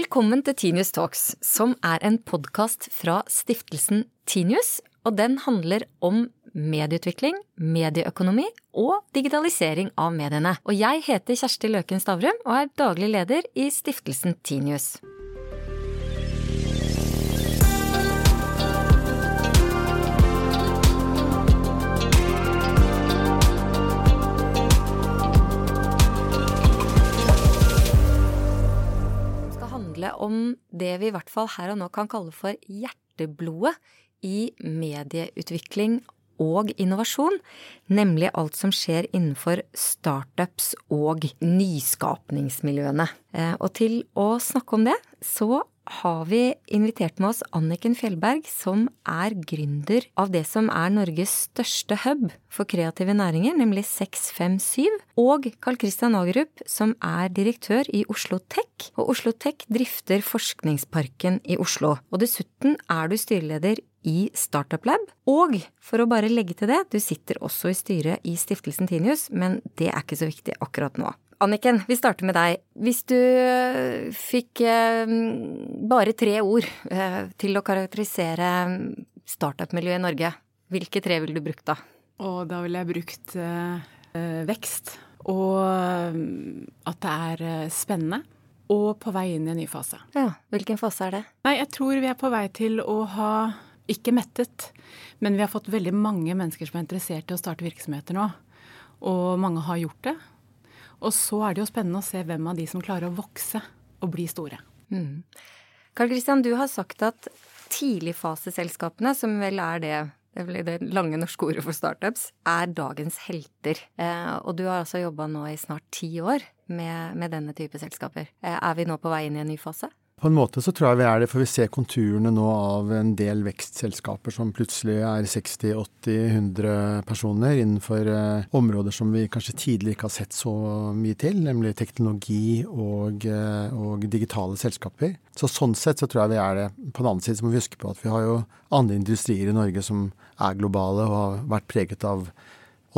Velkommen til Tinius Talks, som er en podkast fra stiftelsen Tinius. Og den handler om medieutvikling, medieøkonomi og digitalisering av mediene. Og jeg heter Kjersti Løken Stavrum og er daglig leder i stiftelsen Tinius. Om det vi i hvert fall her og nå kan kalle for hjerteblodet i medieutvikling og innovasjon, nemlig alt som skjer innenfor startups og nyskapningsmiljøene. Eh, og til å snakke om det, så har vi invitert med oss Anniken Fjellberg, som er gründer av det som er Norges største hub for kreative næringer, nemlig 657, og Carl Christian Agerup, som er direktør i Oslo Tech. Og Oslo Tech drifter Forskningsparken i Oslo. Og dessuten er du styreleder i Startup Lab. Og for å bare legge til det, du sitter også i styret i stiftelsen Tinius, men det er ikke så viktig akkurat nå. Anniken, vi starter med deg. Hvis du eh, fikk eh, bare tre ord eh, til å karakterisere startup-miljøet i Norge, hvilke tre ville du brukt da? Og da ville jeg brukt vekst. Og at det er spennende. Og på vei inn i en ny fase. Ja, Hvilken fase er det? Nei, Jeg tror vi er på vei til å ha ikke mettet, men vi har fått veldig mange mennesker som er interessert i å starte virksomheter nå. Og mange har gjort det. Og så er det jo spennende å se hvem av de som klarer å vokse og bli store. Mm. Karl Christian, du har sagt at tidligfaseselskapene, som vel er det det er det lange norske ordet for startups, er dagens helter. Eh, og du har altså jobba nå i snart ti år med, med, denne type selskaper. Eh, er vi nå på vei inn i en ny fase? På en måte så tror jeg vi er det, for vi ser konturene nå av en del vekstselskaper som plutselig er 60-80-100 personer innenfor eh, områder som vi kanskje tidligere ikke har sett så mye til, nemlig teknologi og, eh, og, digitale selskaper. Så sånn sett så tror jeg vi er det. På den annen side så må vi huske på at vi har jo andre industrier i Norge som er globale og har vært preget av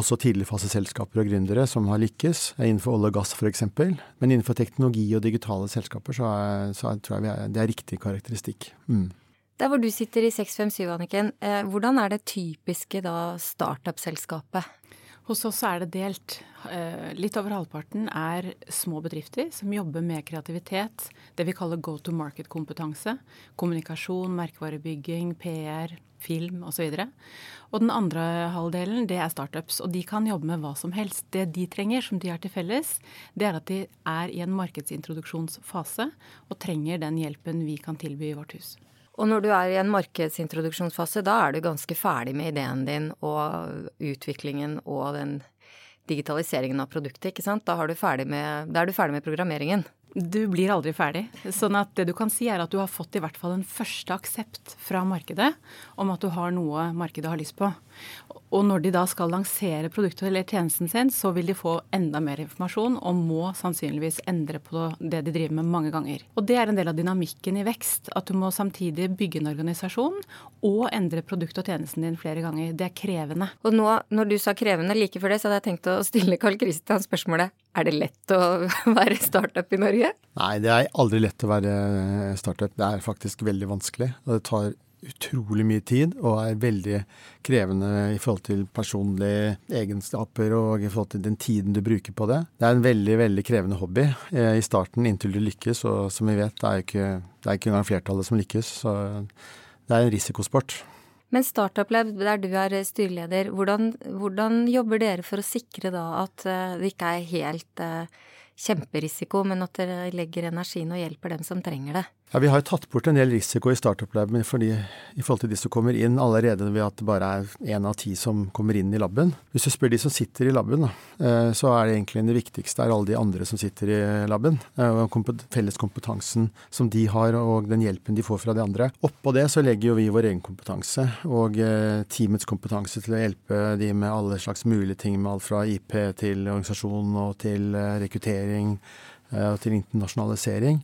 også tidligfaseselskaper og gründere som har lykkes, innenfor olje og gass f.eks. Men innenfor teknologi og digitale selskaper så, er, så tror jeg er, det er riktig karakteristikk. Mm. Der hvor du sitter i 657, Anniken, eh, hvordan er det typiske da startup-selskapet? Hos oss er det delt. Eh, litt over halvparten er små bedrifter som jobber med kreativitet. Det vi kaller go to market-kompetanse. Kommunikasjon, merkevarebygging, PR, film osv. Og, og den andre halvdelen det er startups. Og de kan jobbe med hva som helst. Det de trenger, som de har til felles, det er at de er i en markedsintroduksjonsfase og trenger den hjelpen vi kan tilby i vårt hus. Og når du er i en markedsintroduksjonsfase, da er du ganske ferdig med ideen din og utviklingen og den digitaliseringen av produktet, ikke sant? Da, med, da er du ferdig med programmeringen. Du blir aldri ferdig. Sånn at det du kan si er at du har fått i hvert fall en første aksept fra markedet om at du har noe markedet har lyst på. Og når de da skal lansere produktet eller tjenesten sin, så vil de få enda mer informasjon og må sannsynligvis endre på det de driver med mange ganger. Og det er en del av dynamikken i vekst. At du må samtidig bygge en organisasjon og endre produktet og tjenesten din flere ganger. Det er krevende. Og nå, når du sa krevende like før det, så hadde jeg tenkt å stille Karl Kristian spørsmålet er det lett å være startup i Norge? Nei, det er aldri lett å være startup. Det er faktisk veldig vanskelig. Og det tar utrolig mye tid og er veldig krevende i forhold til personlige egenskaper og i forhold til den tiden du bruker på det. Det er en veldig veldig krevende hobby eh, i starten inntil du lykkes, og som vi vet, det er ikke, det er ikke engang flertallet som lykkes. Så det er en risikosport. Men Startup Lab, der du er styreleder, hvordan, hvordan jobber dere for å sikre da at eh, det ikke er helt uh, kjemperisiko, men at dere legger energien og hjelper dem som trenger det? Ja, Vi har jo tatt bort en del risiko i startup-laben i forhold til de som kommer inn, allerede ved at det bare er én av ti som kommer inn i laben. Hvis du spør de som sitter i laben, eh, så er det egentlig det viktigste er alle de andre som sitter i laben. Eh, felles kompetansen som de har, og den hjelpen de får fra de andre. Oppå det så legger jo vi vår egen kompetanse og eh, teamets kompetanse til å hjelpe de med alle slags mulige ting, med alt fra IP til organisasjon og til rekruttering og til internasjonalisering.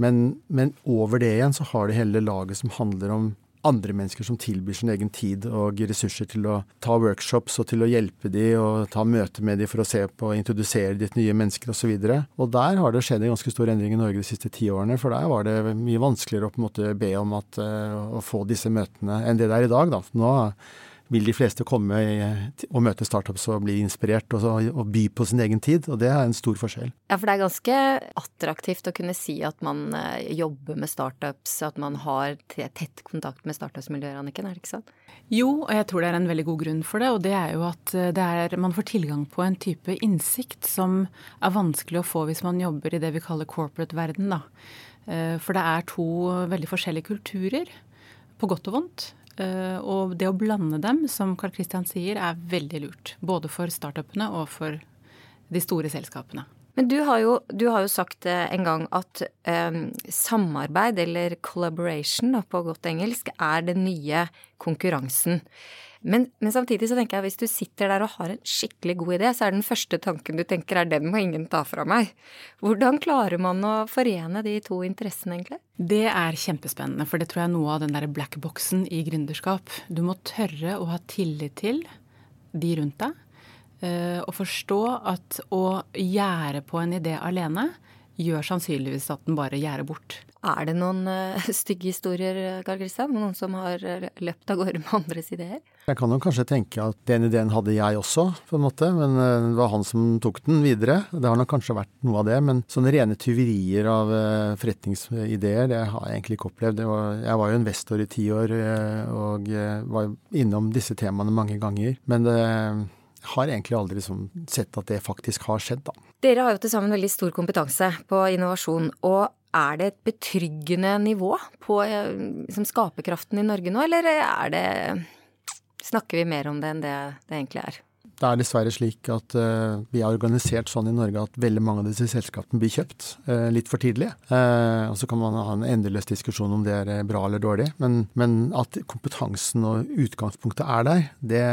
Men, men, over det igjen så har det hele laget som handler om andre mennesker som tilbyr sin egen tid og ressurser til å ta workshops og til å hjelpe de og ta møter med de for å se på og introdusere til nye mennesker osv. Og, så og der har det skjedd en ganske stor endring i Norge de siste ti årene, for der var det mye vanskeligere å på en måte be om at, uh, å få disse møtene enn det det er i dag. Da. Nå vil de fleste komme og møte startups og bli inspirert og, og, by på sin egen tid. Og det er en stor forskjell. Ja, for det er ganske attraktivt å kunne si at man eh, jobber med startups, at man har tett kontakt med startups-miljøer, Anniken, er det ikke sant? Jo, og jeg tror det er en veldig god grunn for det. Og det er jo at eh, er, man får tilgang på en type innsikt som er vanskelig å få hvis man jobber i det vi kaller corporate-verden, da. Eh, for det er to veldig forskjellige kulturer, på godt og vondt. Eh, og det å blande dem, som Carl Christian sier, er veldig lurt. Både for startupene og for de store selskapene. Men du har jo, du har jo sagt eh, en gang at um, samarbeid, eller collaboration da, på godt engelsk, er den nye konkurransen. Men, men, samtidig så tenker jeg at hvis du sitter der og har en skikkelig god idé, så er den første tanken du tenker er den må ingen ta fra meg. Hvordan klarer man å forene de to interessene, egentlig? Det er kjempespennende, for det tror jeg er noe av den der blackboxen i gründerskap. Du må tørre å ha tillit til de rundt deg, eh, og forstå at å gjære på en idé alene gjør sannsynligvis at den bare gjærer bort. Er det noen uh, stygge historier, Karl Kristian? Noen som har eh, løpt av gårde med andres ideer? Jeg kan jo kanskje tenke at den ideen hadde jeg også, på en måte. Men uh, det var han som tok den videre. Det har nok kanskje vært noe av det. Men sånne rene tyverier av uh, forretningsideer, det har jeg egentlig ikke opplevd. Var, jeg var jo investor i ti år og var innom disse temaene mange ganger. Men det har egentlig aldri liksom sett at det faktisk har skjedd, da. Dere har jo til sammen veldig stor kompetanse på innovasjon. og er det et betryggende nivå på liksom, skaperkraften i Norge nå, eller er det Snakker vi mer om det enn det det egentlig er? Det er dessverre slik at uh, vi er organisert sånn i Norge at veldig mange av disse selskapene blir kjøpt uh, litt for tidlig. Uh, og så kan man ha en endeløs diskusjon om det er bra eller dårlig. Men, men at kompetansen og utgangspunktet er der, det,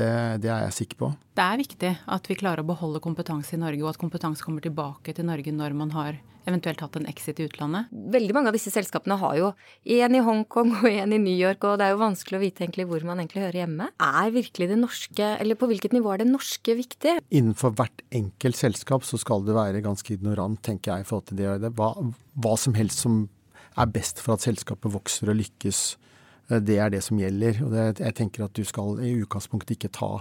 det, det er jeg sikker på. Det er viktig at vi klarer å beholde kompetanse i Norge, og at kompetanse kommer tilbake til Norge når man har eventuelt hatt en exit i utlandet. Veldig mange av disse selskapene har jo en i Hongkong og en i New York, og det er jo vanskelig å vite egentlig hvor man egentlig hører hjemme. Er virkelig det norske, eller på hvilket nivå er det norske viktig? Innenfor hvert enkelt selskap så skal du være ganske ignorant, tenker jeg, i forhold til det. Hva, hva som helst som er best for at selskapet vokser og lykkes, eh, det er det som gjelder. Og det, jeg tenker at du skal i utgangspunktet ikke ta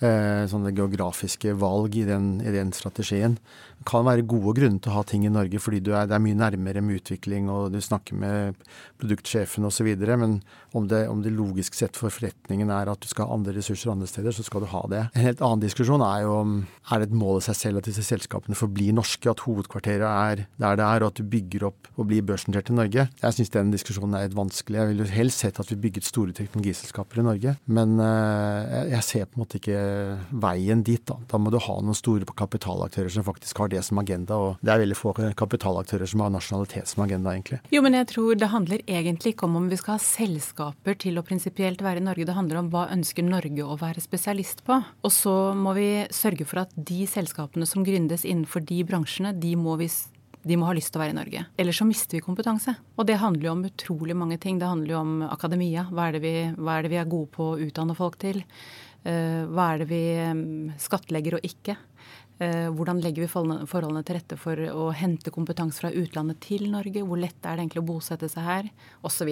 sånne geografiske valg i den, i den, strategien. Det kan være gode grunner til å ha ting i Norge, fordi er, det er mye nærmere med utvikling, og du snakker med produktsjefen osv. Men om det, om det, logisk sett for forretningen er at du skal ha andre ressurser andre steder, så skal du ha det. En helt annen diskusjon er jo om er det et mål i seg selv at disse selskapene forblir norske, at hovedkvarteret er der det er, og at du bygger opp og blir børsnotert i Norge. Jeg syns den diskusjonen er litt vanskelig. Jeg ville helst sett at vi bygget store teknologiselskaper i Norge, men uh, jeg ser på en måte ikke veien dit. Da. da må du ha noen store kapitalaktører som faktisk har det som agenda, og det er veldig få kapitalaktører som har nasjonalitet som agenda, egentlig. Jo, men jeg tror det handler egentlig ikke om om vi skal ha selskaper til å prinsipielt være i Norge, det handler om hva ønsker Norge å være spesialist på. Og så må vi sørge for at de selskapene som gründes innenfor de bransjene, de må vi de må ha lyst til å være i Norge. Ellers så mister vi kompetanse. Og det handler jo om utrolig mange ting. Det handler jo om akademia. Hva er det vi, er, det vi er gode på å utdanne folk til? Eh, hva er det vi skattlegger og ikke? Eh, hvordan legger vi forholdene til rette for å hente kompetanse fra utlandet til Norge? Hvor lett er det egentlig å bosette seg her? Osv.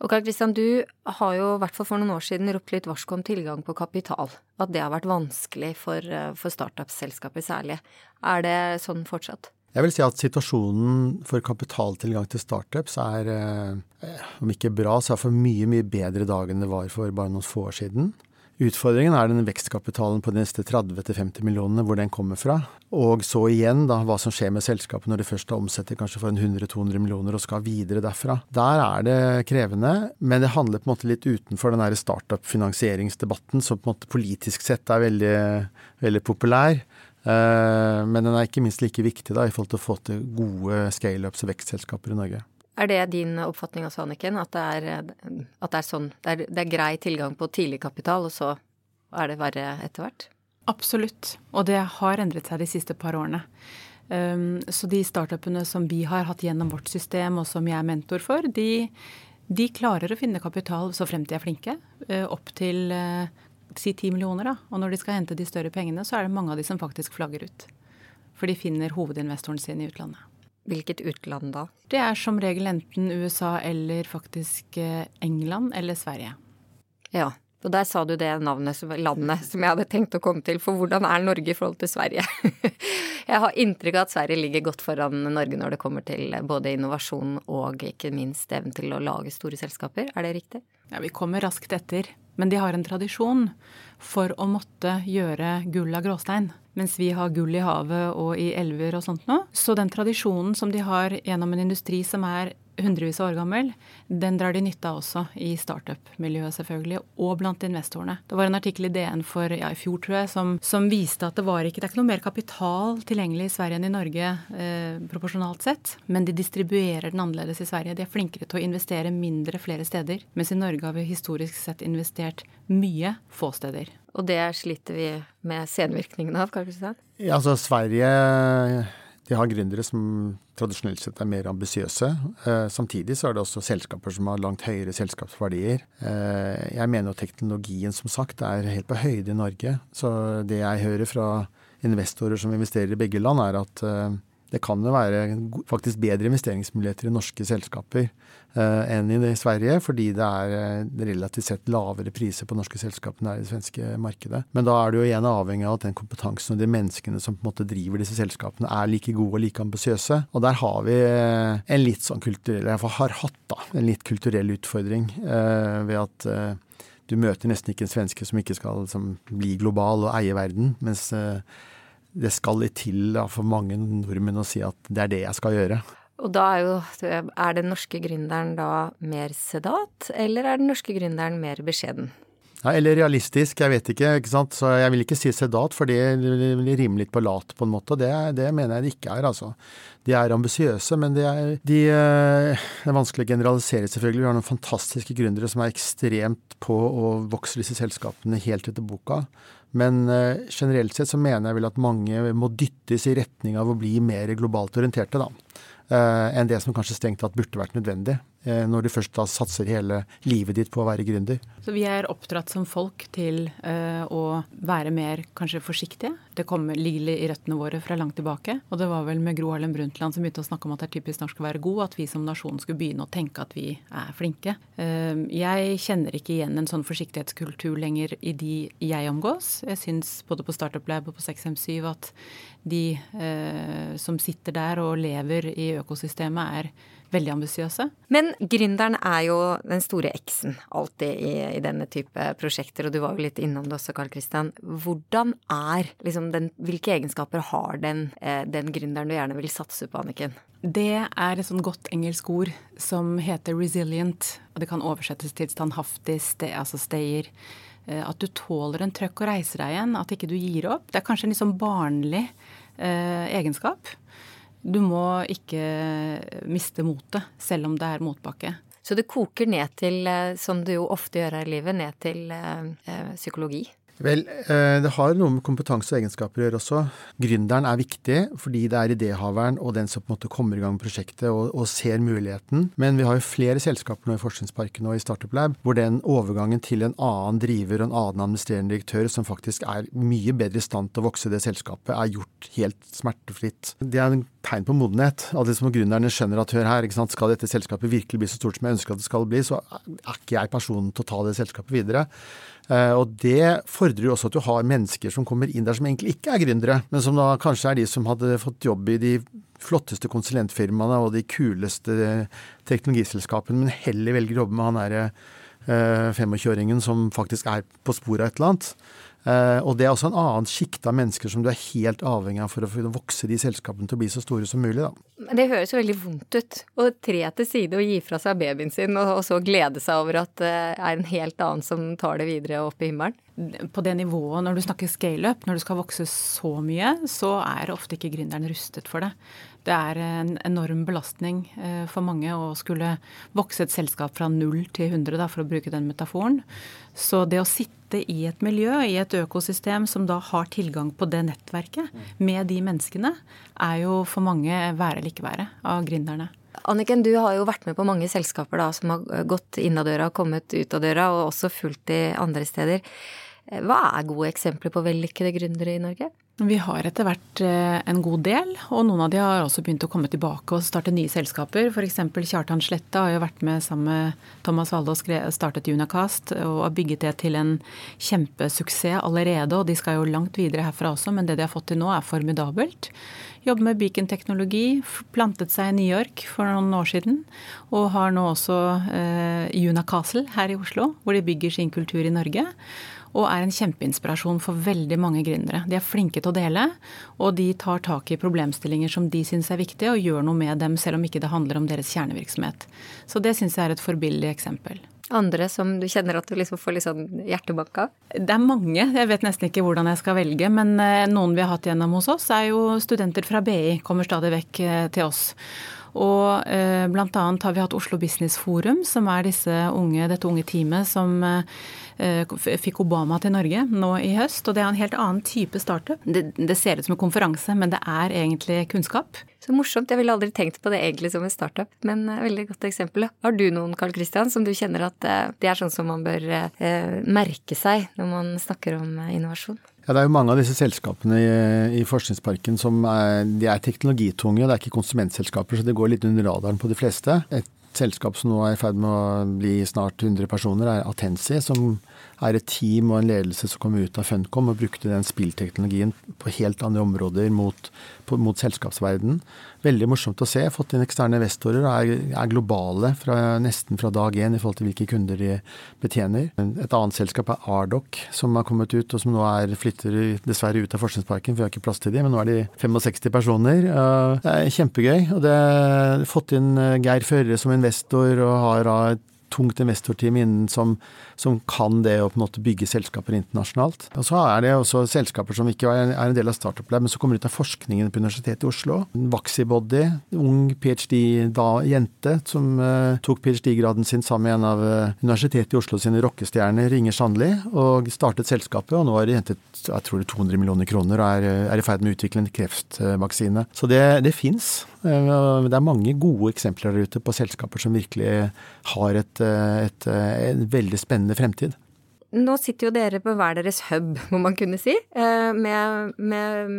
Og Karl Kristian, du har jo i hvert fall for noen år siden ropt litt varsko om tilgang på kapital. At det har vært vanskelig for, eh, for startup-selskaper særlig. Er det sånn fortsatt? Jeg vil si at situasjonen for kapitaltilgang til startups er, om ikke bra, så er for mye, mye bedre i dag enn det var for bare noen få år siden. Utfordringen er den vekstkapitalen på de neste 30-50 millionene, hvor den kommer fra. Og så igjen da, hva som skjer med selskapet når de først omsetter kanskje for 100-200 millioner og skal videre derfra. Der er det krevende, men det handler på en måte litt utenfor den startup-finansieringsdebatten som på en måte politisk sett er veldig, veldig populær. Eh, men den er ikke minst like viktig da, i forhold til å få til gode scaleups og vekstselskaper i Norge. Er det din oppfatning også, Anniken? At det er, at det er sånn det er, det er, grei tilgang på tidligkapital, og så er det verre etter hvert? Absolutt. Og det har endret seg de siste par årene. Um, så de startupene som vi har hatt gjennom vårt system, og som jeg er mentor for, de, De klarer å finne kapital så frem de er flinke, eh, opp til si 10 millioner. da. Og når de skal hente de større pengene, så er det mange av de som faktisk flagger ut. For de finner hovedinvestoren sin i utlandet. Hvilket utland da? Det er som regel enten USA eller faktisk England eller Sverige. Ja, og der sa du det navnet, landet, som jeg hadde tenkt å komme til. For hvordan er Norge i forhold til Sverige? jeg har inntrykk av at Sverige ligger godt foran Norge når det kommer til både innovasjon og ikke minst evnen til å lage store selskaper. Er det riktig? Ja, vi kommer raskt etter. Men de har en tradisjon for å måtte gjøre gull av gråstein. Mens vi har gull i havet og i elver og sånt nå. Så den tradisjonen som de har gjennom en industri som er hundrevis av år gammel, den drar de nytte av også i startup-miljøet, selvfølgelig, og blant investorene. Det var en artikkel i DN for ja, i fjor, tror jeg, som, som, viste at det var ikke, det er ikke noe mer kapital tilgjengelig i Sverige enn i Norge eh, proporsjonalt sett, men de distribuerer den annerledes i Sverige. De er flinkere til å investere mindre flere steder, mens i Norge har vi historisk sett investert mye få steder. Og det sliter vi med senvirkningene av, kan du si det? Ja, altså Sverige de har gründere som tradisjonelt sett er mer ambisiøse. Eh, samtidig så er det også selskaper som har langt høyere selskapsverdier. Eh, jeg mener jo teknologien som sagt er helt på høyde i Norge. Så det jeg hører fra investorer som investerer i begge land, er at eh, det kan jo være faktisk bedre investeringsmuligheter i norske selskaper eh, enn i Sverige, fordi det er eh, relativt sett lavere priser på norske selskaper enn det er i det svenske markedet. Men da er det jo igjen avhengig av at den kompetansen og de menneskene som på en måte driver disse selskapene, er like gode og like ambisiøse. Og der har vi eh, en litt sånn kulturell, iallfall har hatt da, en litt kulturell utfordring eh, ved at eh, du møter nesten ikke en svenske som ikke skal liksom, bli global og eie verden, mens eh, det skal litt til da, for mange nordmenn å si at det er det jeg skal gjøre. Og da er jo Er den norske gründeren da mer sedat, eller er den norske gründeren mer beskjeden? Ja, eller realistisk, jeg vet ikke. ikke sant? Så jeg vil ikke si sedat, for det rimer litt på lat, på en måte. Det, det mener jeg det ikke er, altså. De er ambisiøse, men det er, de, eh, det er vanskelig å generalisere, selvfølgelig. Vi har noen fantastiske gründere som er ekstremt på å vokse disse selskapene helt etter boka. Men uh, generelt sett så mener jeg vel at mange må dyttes i retning av å bli mer globalt orienterte, da. Uh, enn det som kanskje strengt tatt burde vært nødvendig. Eh, når du først da satser hele livet ditt på å være gründer. Så vi er oppdratt som folk til å være mer kanskje forsiktige. Det kommer, ligger i røttene våre fra langt tilbake. Og det var vel med Gro Harlem Brundtland som begynte å snakke om at det er typisk norsk å være god, at vi som nasjon skulle begynne å tenke at vi er flinke. Uh, jeg kjenner ikke igjen en sånn forsiktighetskultur lenger i de jeg omgås. Jeg syns både på Startup Lab og på 6M7 at de uh, som sitter der og lever i økosystemet, er veldig ambisiøse. Men gründeren er jo den store X-en alltid i, i, denne type prosjekter, og du var jo litt innom det også, Karl Kristian. Hvordan er liksom den Hvilke egenskaper har den, eh, den gründeren du gjerne vil satse på, Anniken? Det er et sånt godt engelsk ord som heter resilient, og det kan oversettes til standhaftig, ste, altså stayer eh, at du tåler en trøkk og reiser deg igjen. At ikke du gir opp. Det er kanskje en litt sånn barnlig eh, egenskap. Du må ikke miste motet, selv om det er motbakke. Så det koker ned til, eh, som det jo ofte gjør her i livet, ned til eh psykologi? Vel, eh, det har noe med kompetanse og egenskaper å gjøre også. Gründeren er viktig fordi det er idéhaveren og den som på en måte kommer i gang med prosjektet og, og ser muligheten. Men vi har jo flere selskaper nå i Forskningsparken og i Startup Lab hvor den overgangen til en annen driver og en annen administrerende direktør som faktisk er mye bedre i stand til å vokse det selskapet, er gjort helt smertefritt. Det er en tegn på modenhet. At liksom gründerne skjønner at hør her, skal dette selskapet virkelig bli så stort som jeg ønsker at det skal bli, så er ikke jeg personen til å ta det selskapet videre. Eh, og det fordrer jo også at du har mennesker som kommer inn der som egentlig ikke er gründere, men som da kanskje er de som hadde fått jobb i de flotteste konsulentfirmaene og de kuleste teknologiselskapene, men heller velger å jobbe med han derre 25-åringen eh, som faktisk er på sporet av et eller annet. Uh, og det er også en annen sjikte av mennesker som du er helt avhengig av for å vokse de selskapene til å bli så store som mulig. Da. Det høres jo veldig vondt ut å tre til side og gi fra seg babyen sin, og, og så glede seg over at det uh, er en helt annen som tar det videre opp i himmelen. På det nivået, når du snakker scale-up, når du skal vokse så mye, så er ofte ikke gründeren rustet for det. Det er en enorm belastning uh, for mange å skulle vokse et selskap fra null til 100, da, for å bruke den metaforen. Så det å sitte sitte i et miljø, i et økosystem som da har tilgang på det nettverket med de menneskene, er jo for mange være eller ikke være av gründerne. Anniken, du har jo vært med på mange selskaper da, som har gått inn av døra og kommet ut av døra, og også fulgt de andre steder. Hva er gode eksempler på vellykkede gründere i Norge? Vi har etter hvert eh, en god del, og noen av de har også begynt å komme tilbake og starte nye selskaper. F.eks. Kjartan Sletta har jo vært med sammen med Thomas Walde og startet Unacast og har bygget det til en kjempesuksess allerede. Og de skal jo langt videre herfra også, men det de har fått til nå er formidabelt. Jobber med Beacon-teknologi, plantet seg i New York for noen år siden. Og har nå også eh, Unacastle her i Oslo, hvor de bygger sin kultur i Norge og er en kjempeinspirasjon for veldig mange gründere. De er flinke til å dele, og de tar tak i problemstillinger som de syns er viktige, og gjør noe med dem, selv om ikke det handler om deres kjernevirksomhet. Så det syns jeg er et forbilledlig eksempel. Andre som du kjenner at du liksom får litt sånn hjertebank av? Det er mange. Jeg vet nesten ikke hvordan jeg skal velge. Men eh, noen vi har hatt gjennom hos oss, er jo studenter fra BI. Kommer stadig vekk eh, til oss. Og eh, bl.a. har vi hatt Oslo Business Forum, som er unge, dette unge teamet som Eh, fikk Obama til Norge nå i høst. Og det er en helt annen type startup. Det, det ser ut som en konferanse, men det er egentlig kunnskap. Så morsomt. Jeg ville aldri tenkt på det egentlig som en startup, men uh, veldig godt eksempel. Har du noen, Carl Christian, som du kjenner at uh, det er sånn som man bør merke seg når man snakker om innovasjon? Ja, Det er jo mange av disse selskapene i, i Forskningsparken som er, de er teknologitunge. Det er ikke konsumentselskaper, så det går litt under radaren på de fleste. Et selskap som nå er i ferd med å bli snart 100 personer, er Atensi, som er et team og en ledelse som kom ut av Funcom og brukte den spillteknologien på helt andre områder mot, på, mot selskapsverdenen. Veldig morsomt å se. Fått inn eksterne investorer og er, er, globale fra, nesten fra dag én i forhold til hvilke kunder de betjener. Et annet selskap er Ardoc, som har kommet ut og som nå er, flytter dessverre ut av Forskningsparken, for vi har ikke plass til dem, men nå er de 65 personer. Det er kjempegøy. og det har Fått inn Geir Førre som investor og har et tungt investorteam innen som, som, kan det å på en måte bygge selskaper internasjonalt. Og Så er det også selskaper som ikke er en del av Startup Lab, men som kommer ut av forskningen på Universitetet i Oslo. Vaxibody, ung ph.d.-jente som uh, tok ph.d.-graden sin sammen med en av uh, Universitetet i Oslo sine rockestjerner, Inger Sandli, og startet selskapet. Og nå har de hentet jeg tror det er 200 millioner kroner og er, er i ferd med å utvikle en kreftvaksine. Så det, det fins. Eh, det er mange gode eksempler der ute på selskaper som virkelig har et, et, et, et veldig spennende fremtid. Nå sitter jo dere på hver deres hub, må man kunne si, med, med,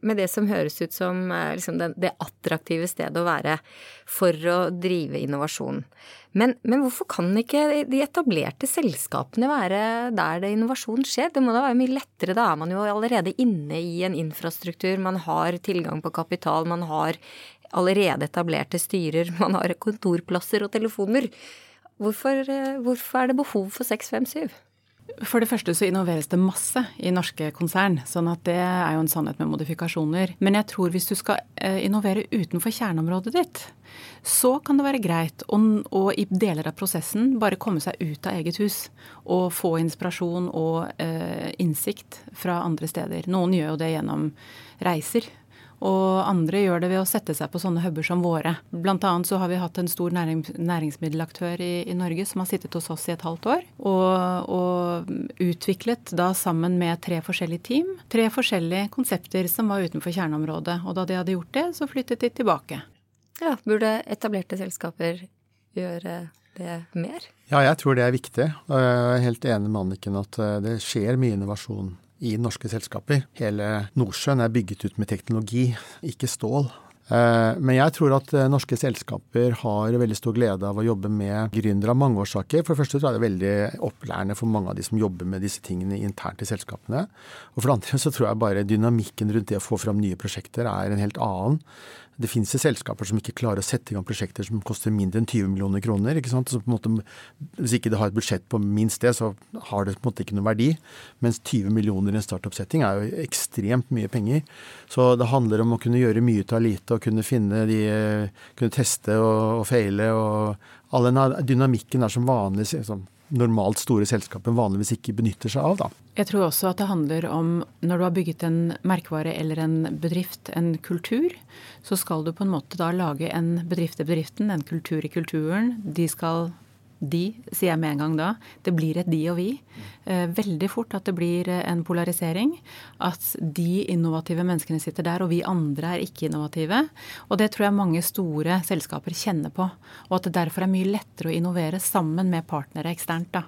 med det som høres ut som liksom det, det, attraktive stedet å være for å drive innovasjon. Men, men, hvorfor kan ikke de etablerte selskapene være der det innovasjon skjer? Det må da være mye lettere, da er man jo allerede inne i en infrastruktur, man har tilgang på kapital, man har allerede etablerte styrer, man har kontorplasser og telefoner. Hvorfor, eh, hvorfor er det behov for 657? For det første så innoveres det masse i norske konsern, sånn at det er jo en sannhet med modifikasjoner. Men jeg tror hvis du skal eh, innovere utenfor kjerneområdet ditt, så kan det være greit å, i deler av prosessen bare komme seg ut av eget hus og få inspirasjon og eh, innsikt fra andre steder. Noen gjør jo det gjennom reiser. Og andre gjør det ved å sette seg på sånne huber som våre. Blant annet så har vi hatt en stor næring, næringsmiddelaktør i, i, Norge som har sittet hos oss i et halvt år. Og, og, utviklet da sammen med tre forskjellige team tre forskjellige konsepter som var utenfor kjerneområdet. Og da de hadde gjort det, så flyttet de tilbake. Ja, Burde etablerte selskaper gjøre det mer? Ja, jeg tror det er viktig. Jeg er helt enig med Anniken at eh, det skjer mye innovasjon i norske selskaper. Hele Nordsjøen er bygget ut med teknologi, ikke stål. Eh, men jeg tror at eh, norske selskaper har veldig stor glede av å jobbe med gründere av mange årsaker. For det første tror jeg det er veldig opplærende for mange av de som jobber med disse tingene internt i selskapene. Og for det andre så tror jeg bare dynamikken rundt det å få fram nye prosjekter er en helt annen det finnes jo selskaper som ikke klarer å sette i gang prosjekter som koster mindre enn 20 millioner kroner. ikke sant? Så på en måte, Hvis ikke det har et budsjett på minst det, så har det på en måte ikke noen verdi. Mens 20 millioner i en startup-setting er jo ekstremt mye penger. Så det handler om å kunne gjøre mye ut av lite og kunne finne de Kunne teste og, og feile og all den dynamikken er som vanlig. Sånn, normalt store selskaper vanligvis ikke benytter seg av. Da. Jeg tror også at det handler om når du har bygget en merkevare eller en bedrift, en kultur, så skal du på en måte da lage en bedrift i bedriften, en kultur i kulturen. De skal De, sier jeg med en gang da. Det blir et de og vi. Eh, veldig fort at det blir en polarisering. At de innovative menneskene sitter der, og vi andre er ikke innovative. Og det tror jeg mange store selskaper kjenner på. Og at det derfor er mye lettere å innovere sammen med partnere eksternt. da.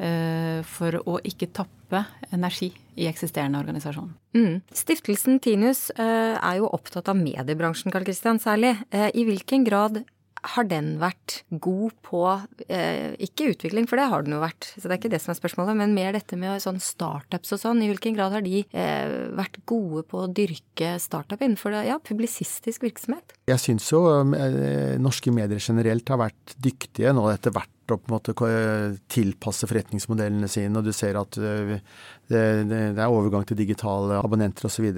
Eh, for å ikke tappe energi i eksisterende organisasjon. Mm. Stiftelsen Tinus eh, er jo opptatt av mediebransjen, Karl Kristian, særlig. Eh, I hvilken grad har den vært god på eh, Ikke utvikling, for det har den jo vært, så det er ikke det som er spørsmålet, men mer dette med sånn startups og sånn. I hvilken grad har de eh, vært gode på å dyrke startup innenfor det, ja, publisistisk virksomhet? Jeg syns jo eh, norske medier generelt har vært dyktige nå etter hvert å på en måte tilpasse forretningsmodellene sine, og du ser at eh, det, det er overgang til digitale abonnenter osv.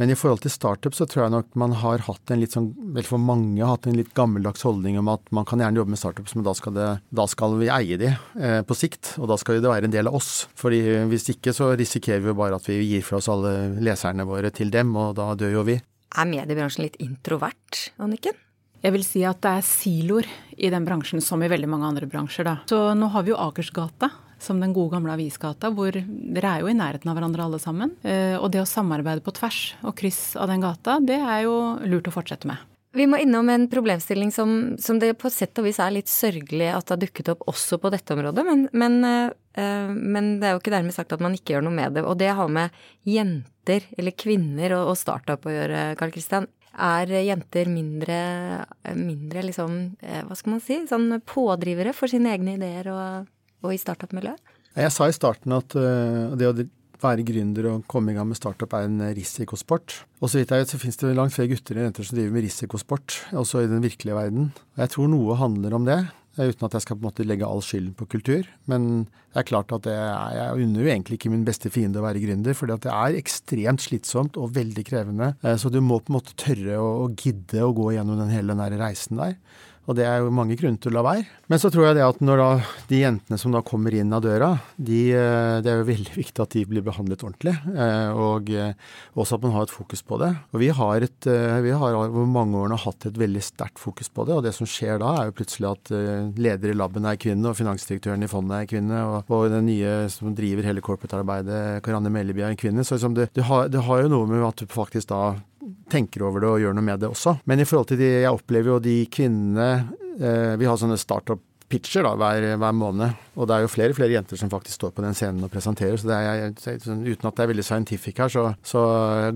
Men i forhold til startup så tror jeg nok man har hatt en litt sånn, vel for mange har hatt en litt gammeldags holdning om at man kan gjerne jobbe med startups, men da skal, det, da skal vi eie de eh, på sikt. Og da skal det være en del av oss. Fordi hvis ikke så risikerer vi jo bare at vi gir fra oss alle leserne våre til dem, og da dør jo vi. Er mediebransjen litt introvert, Anniken? Jeg vil si at det er siloer i den bransjen, som i veldig mange andre bransjer. Da. Så nå har vi jo Akersgata, som den gode gamle avisgata, hvor dere er jo i nærheten av hverandre alle sammen. Eh, og det å samarbeide på tvers og kryss av den gata, det er jo lurt å fortsette med. Vi må innom en problemstilling som, som, det på sett og vis er litt sørgelig at det har dukket opp også på dette området, men, men, øh, men, det er jo ikke dermed sagt at man ikke gjør noe med det. Og det har med jenter, eller kvinner, og, og startup å gjøre, Karl Kristian. Er jenter mindre, mindre liksom, hva skal man si, sånn pådrivere for sine egne ideer og og i startup-miljøet? Jeg sa i starten at uh, det å være gründer og komme i gang med startup er en risikosport. Og så vidt jeg vet så finnes det langt flere gutter enn jenter som driver med risikosport, også i den virkelige verden. Jeg tror noe handler om det, uten at jeg skal på en måte legge all skylden på kultur. Men det er klart at er, jeg unner jo egentlig ikke min beste fiende å være gründer, for det er ekstremt slitsomt og veldig krevende. Eh, så du må på en måte tørre å, å gidde å gå gjennom den hele den der reisen der. Og det er jo mange grunner til å la være. Men så tror jeg det at når da de jentene som da kommer inn av døra, de, eh, det er jo veldig viktig at de blir behandlet ordentlig. Eh, og eh, også at man har et fokus på det. Og vi har, et, vi har over mange årene hatt et veldig sterkt fokus på det. Og det som skjer da, er jo plutselig at leder i laben er kvinne, og finansdirektøren i fondet er kvinne, og, og den nye som driver hele corporate-arbeidet, Karianne Melleby, er en kvinne. Så liksom det, det, har, det har jo noe med at du faktisk da tenker over det og gjør noe med det også. Men i forhold til de, jeg opplever jo de kvinnene eh, Vi har sånne startup pitcher hver, hver, måned. Og det er jo flere og flere jenter som faktisk står på den scenen og presenterer. Så er, sånn, uten at det er veldig scientific her, så, så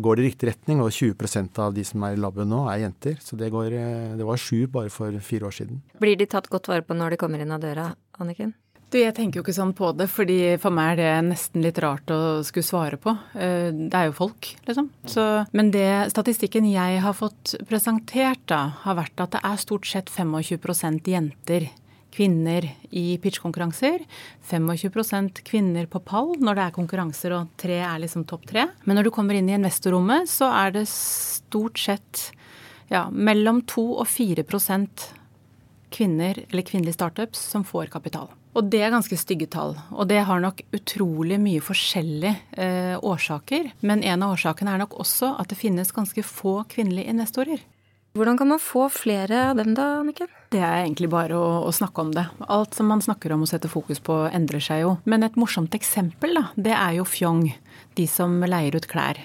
går det i riktig retning. Og 20% av de som er i laben nå, er jenter. Så det, går, eh, det var sju bare for fire år siden. Blir de tatt godt vare på når de kommer inn av døra, Anniken? Du, jeg tenker jo ikke sånn på det, fordi for meg er det nesten litt rart å skulle svare på. Eh, det er jo folk, liksom. Så, men det statistikken jeg har fått presentert, da, har vært at det er stort sett 25% jenter. Kvinner i pitchkonkurranser. 25% kvinner på pall når det er konkurranser og tre er liksom topp tre. Men når du kommer inn i investorrommet, så er det stort sett ja, mellom 2 og 4% kvinner eller kvinnelige startups som får kapital. Og det er ganske stygge tall. Og det har nok utrolig mye forskjellige eh, årsaker. Men en av årsakene er nok også at det finnes ganske få kvinnelige investorer. Hvordan kan man få flere av dem da, Anniken? Det er egentlig bare å, å, snakke om det. Alt som man snakker om og setter fokus på, endrer seg jo. Men et morsomt eksempel, da, det er jo Fjong. De som leier ut klær.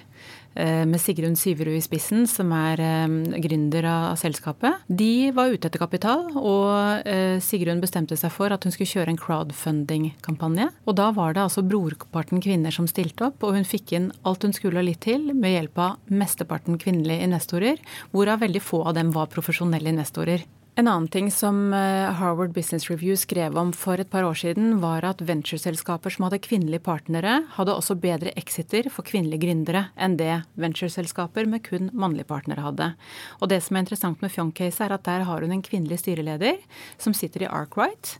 Eh, med Sigrun Syverud i spissen, som er eh, gründer av selskapet. De var ute etter kapital, og eh, Sigrun bestemte seg for at hun skulle kjøre en crowdfunding-kampanje. Og da var det altså brorparten kvinner som stilte opp, og hun fikk inn alt hun skulle og litt til med hjelp av mesteparten kvinnelige investorer, hvorav veldig få av dem var profesjonelle investorer. En annen ting som eh, Harvard Business Review skrev om for et par år siden, var at ventureselskaper som hadde kvinnelige partnere, hadde også bedre exiter for kvinnelige gründere enn det ventureselskaper med kun mannlige partnere hadde. Og det som er interessant med Fjong-case, er at der har hun en kvinnelig styreleder som sitter i Arkwright,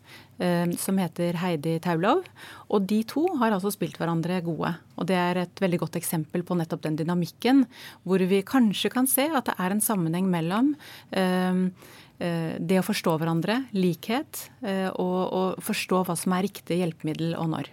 eh, som heter Heidi Taulov. Og de to har altså spilt hverandre gode. Og det er et veldig godt eksempel på nettopp den dynamikken, hvor vi kanskje kan se at det er en sammenheng mellom Eh, det å forstå hverandre, likhet, eh, og, og forstå hva som er riktig hjelpemiddel og når.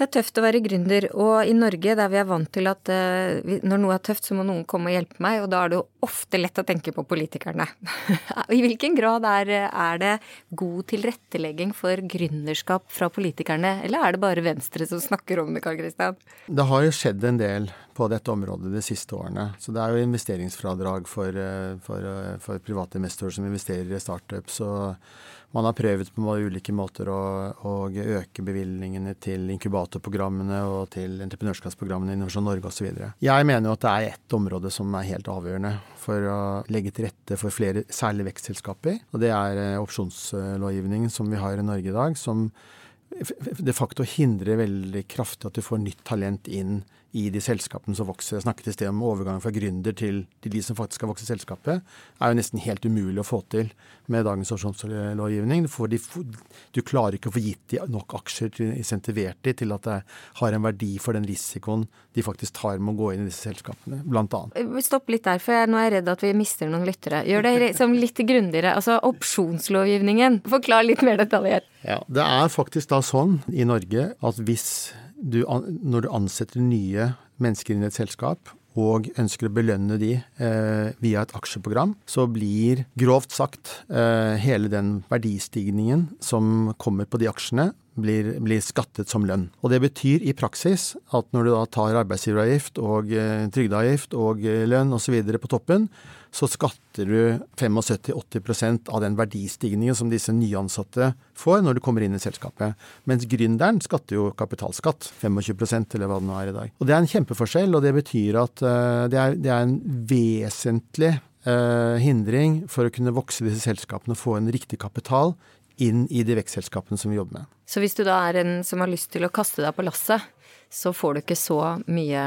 Det er tøft å være gründer, og i Norge der vi er vant til at uh, når noe er tøft, så må noen komme og hjelpe meg, og da er det jo ofte lett å tenke på politikerne. I hvilken grad er, er, det god tilrettelegging for gründerskap fra politikerne, eller er det bare Venstre som snakker om det, Karl Kristian? Det har jo skjedd en del på dette området de siste årene. Så det er jo investeringsfradrag for, eh, for, eh, for private investorer som investerer i startups. og man har prøvd på ulike måter å, å øke bevilgningene til inkubatorprogrammene og til entreprenørskapsprogrammene i Innovasjon Norge osv. Jeg mener jo at det er ett område som er helt avgjørende for å legge til rette for flere særlig vekstselskaper. Og det er eh, opsjonslovgivningen som vi har i Norge i dag, som de facto hindrer veldig kraftig at du får nytt talent inn i de selskapene som vokser. Jeg snakket i sted om overgangen fra gründer til, til, de som faktisk skal vokse selskapet. er jo nesten helt umulig å få til med dagens opsjonslovgivning. Du, du, klarer ikke å få gitt de nok aksjer, til, insentivert de til at det har en verdi for den risikoen de faktisk tar med å gå inn i disse selskapene, blant annet. Stopp litt der, for nå er jeg redd at vi mister noen lyttere. Gjør det liksom litt grundigere. Altså opsjonslovgivningen. Forklar litt mer detaljert. Ja, Det er faktisk da sånn i Norge at hvis du, når du ansetter nye mennesker inn i et selskap, og ønsker å belønne de eh, via et aksjeprogram, så blir grovt sagt eh, hele den verdistigningen som kommer på de aksjene, blir, blir, skattet som lønn. Og Det betyr i praksis at når du da tar arbeidsgiveravgift og eh, trygdeavgift og eh, lønn osv. på toppen, så skatter du 75-80% av den verdistigningen som disse nyansatte får når du kommer inn i selskapet. Mens gründeren skatter jo kapitalskatt, 25 eller hva det nå er i dag. Og Det er en kjempeforskjell, og det betyr at uh, det, er, det, er, en vesentlig uh, hindring for å kunne vokse disse selskapene og få en riktig kapital inn i de vekstselskapene som vi jobber med. Så hvis du da er en som har lyst til å kaste deg på lasset, så får du ikke så mye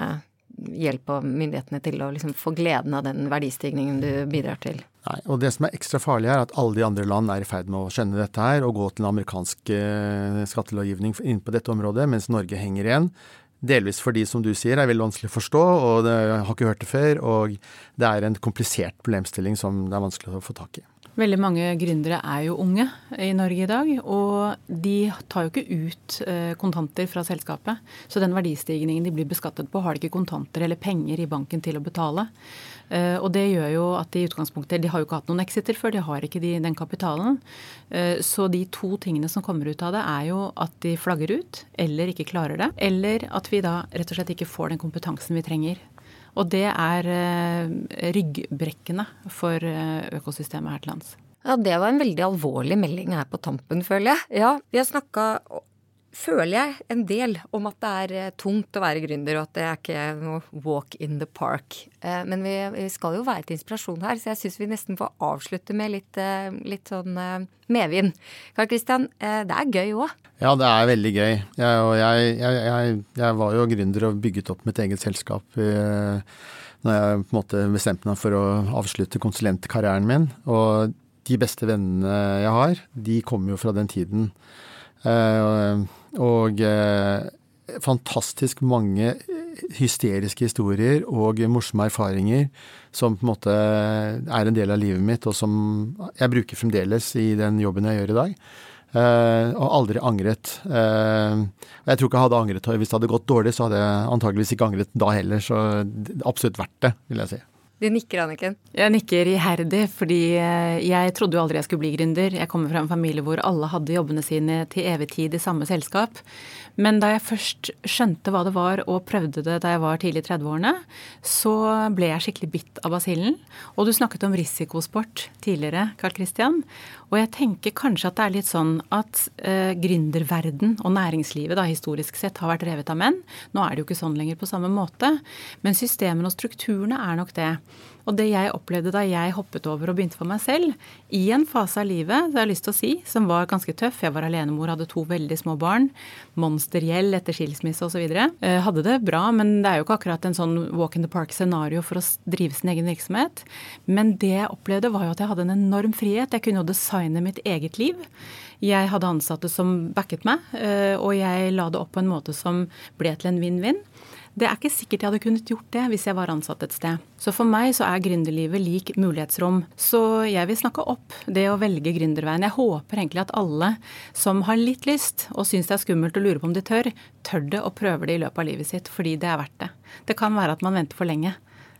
hjelp av myndighetene til å liksom få gleden av den verdistigningen du bidrar til. Nei, og Det som er ekstra farlig, er at alle de andre land er i ferd med å skjønne dette her og gå til en amerikansk eh, skattelovgivning inn på dette området, mens Norge henger igjen. Delvis fordi, som du sier, er veldig vanskelig å forstå, og det, jeg har ikke hørt det før. Og det er en komplisert problemstilling som det er vanskelig å få tak i. Veldig mange gründere er jo unge i Norge i dag, og de tar jo ikke ut eh, kontanter fra selskapet. Så den verdistigningen de blir beskattet på, har de ikke kontanter eller penger i banken til å betale. Eh, og det gjør jo at de i utgangspunktet De har jo ikke hatt noen exiter før, de har ikke de, den kapitalen. Eh, så de to tingene som kommer ut av det, er jo at de flagger ut eller ikke klarer det. Eller at vi da rett og slett ikke får den kompetansen vi trenger. Og det er eh, ryggbrekkende for eh, økosystemet her til lands. Ja, det var en veldig alvorlig melding her på tampen, føler jeg. Ja, vi har snakka føler jeg en del om at det er eh, tungt å være gründer, og at det er ikke noe walk in the park. Eh, men vi, skal jo være til inspirasjon her, så jeg syns vi nesten får avslutte med litt, eh, litt sånn medvind. Karl Kristian, det er gøy òg? Ja, det er veldig gøy. Jeg, jeg, jeg, jeg, var jo gründer og bygget opp mitt eget selskap når jeg på en måte bestemte meg for å avslutte konsulentkarrieren min. Og de beste vennene jeg har, de kommer jo fra den tiden. Og eh, fantastisk mange hysteriske historier og morsomme erfaringer som på en måte er en del av livet mitt, og som jeg bruker fremdeles i den jobben jeg gjør i dag. Uh, og aldri angret. Uh, jeg tror ikke jeg hadde angret hvis det hadde gått dårlig, så hadde jeg antageligvis ikke angret da heller. Så absolutt verdt det, vil jeg si. Du nikker, Anniken? Jeg nikker iherdig, fordi eh, jeg trodde jo aldri jeg skulle bli gründer. Jeg kommer fra en familie hvor alle hadde jobbene sine til evig tid i samme selskap. Men da jeg først skjønte hva det var og prøvde det da jeg var tidlig i 30-årene, så ble jeg skikkelig bitt av basillen. Og du snakket om risikosport tidligere, Carl Christian. Og jeg tenker kanskje at det er litt sånn at eh, gründerverden og næringslivet da historisk sett har vært revet av menn. Nå er det jo ikke sånn lenger på samme måte. Men systemene og strukturene er nok det. Og det jeg opplevde da jeg hoppet over og begynte for meg selv, i en fase av livet det har jeg lyst til å si, som var ganske tøff Jeg var alenemor, hadde to veldig små barn. Monstergjeld etter skilsmisse osv. Eh, hadde det bra, men det er jo ikke akkurat en sånn walk in the park-scenario for å drive sin egen virksomhet. Men det jeg opplevde, var jo at jeg hadde en enorm frihet. Jeg kunne jo designe mitt eget liv. Jeg hadde ansatte som backet meg, eh, og jeg la det opp på en måte som ble til en vinn-vinn. Det er ikke sikkert jeg hadde kunnet gjort det hvis jeg var ansatt et sted. Så for meg så er gründerlivet lik mulighetsrom. Så jeg vil snakke opp det å velge gründerveien. Jeg håper egentlig at alle som har litt lyst og syns det er skummelt og lurer på om de tør, tør det og prøver det i løpet av livet sitt fordi det er verdt det. Det kan være at man venter for lenge.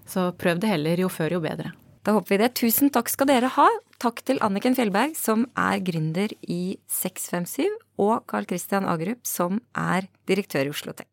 Så prøv det heller, jo før jo bedre. Da håper vi det. Tusen takk skal dere ha. Takk til Anniken Fjellberg, som er gründer i 657, og Carl Christian Agerup, som er direktør i Oslo Tech.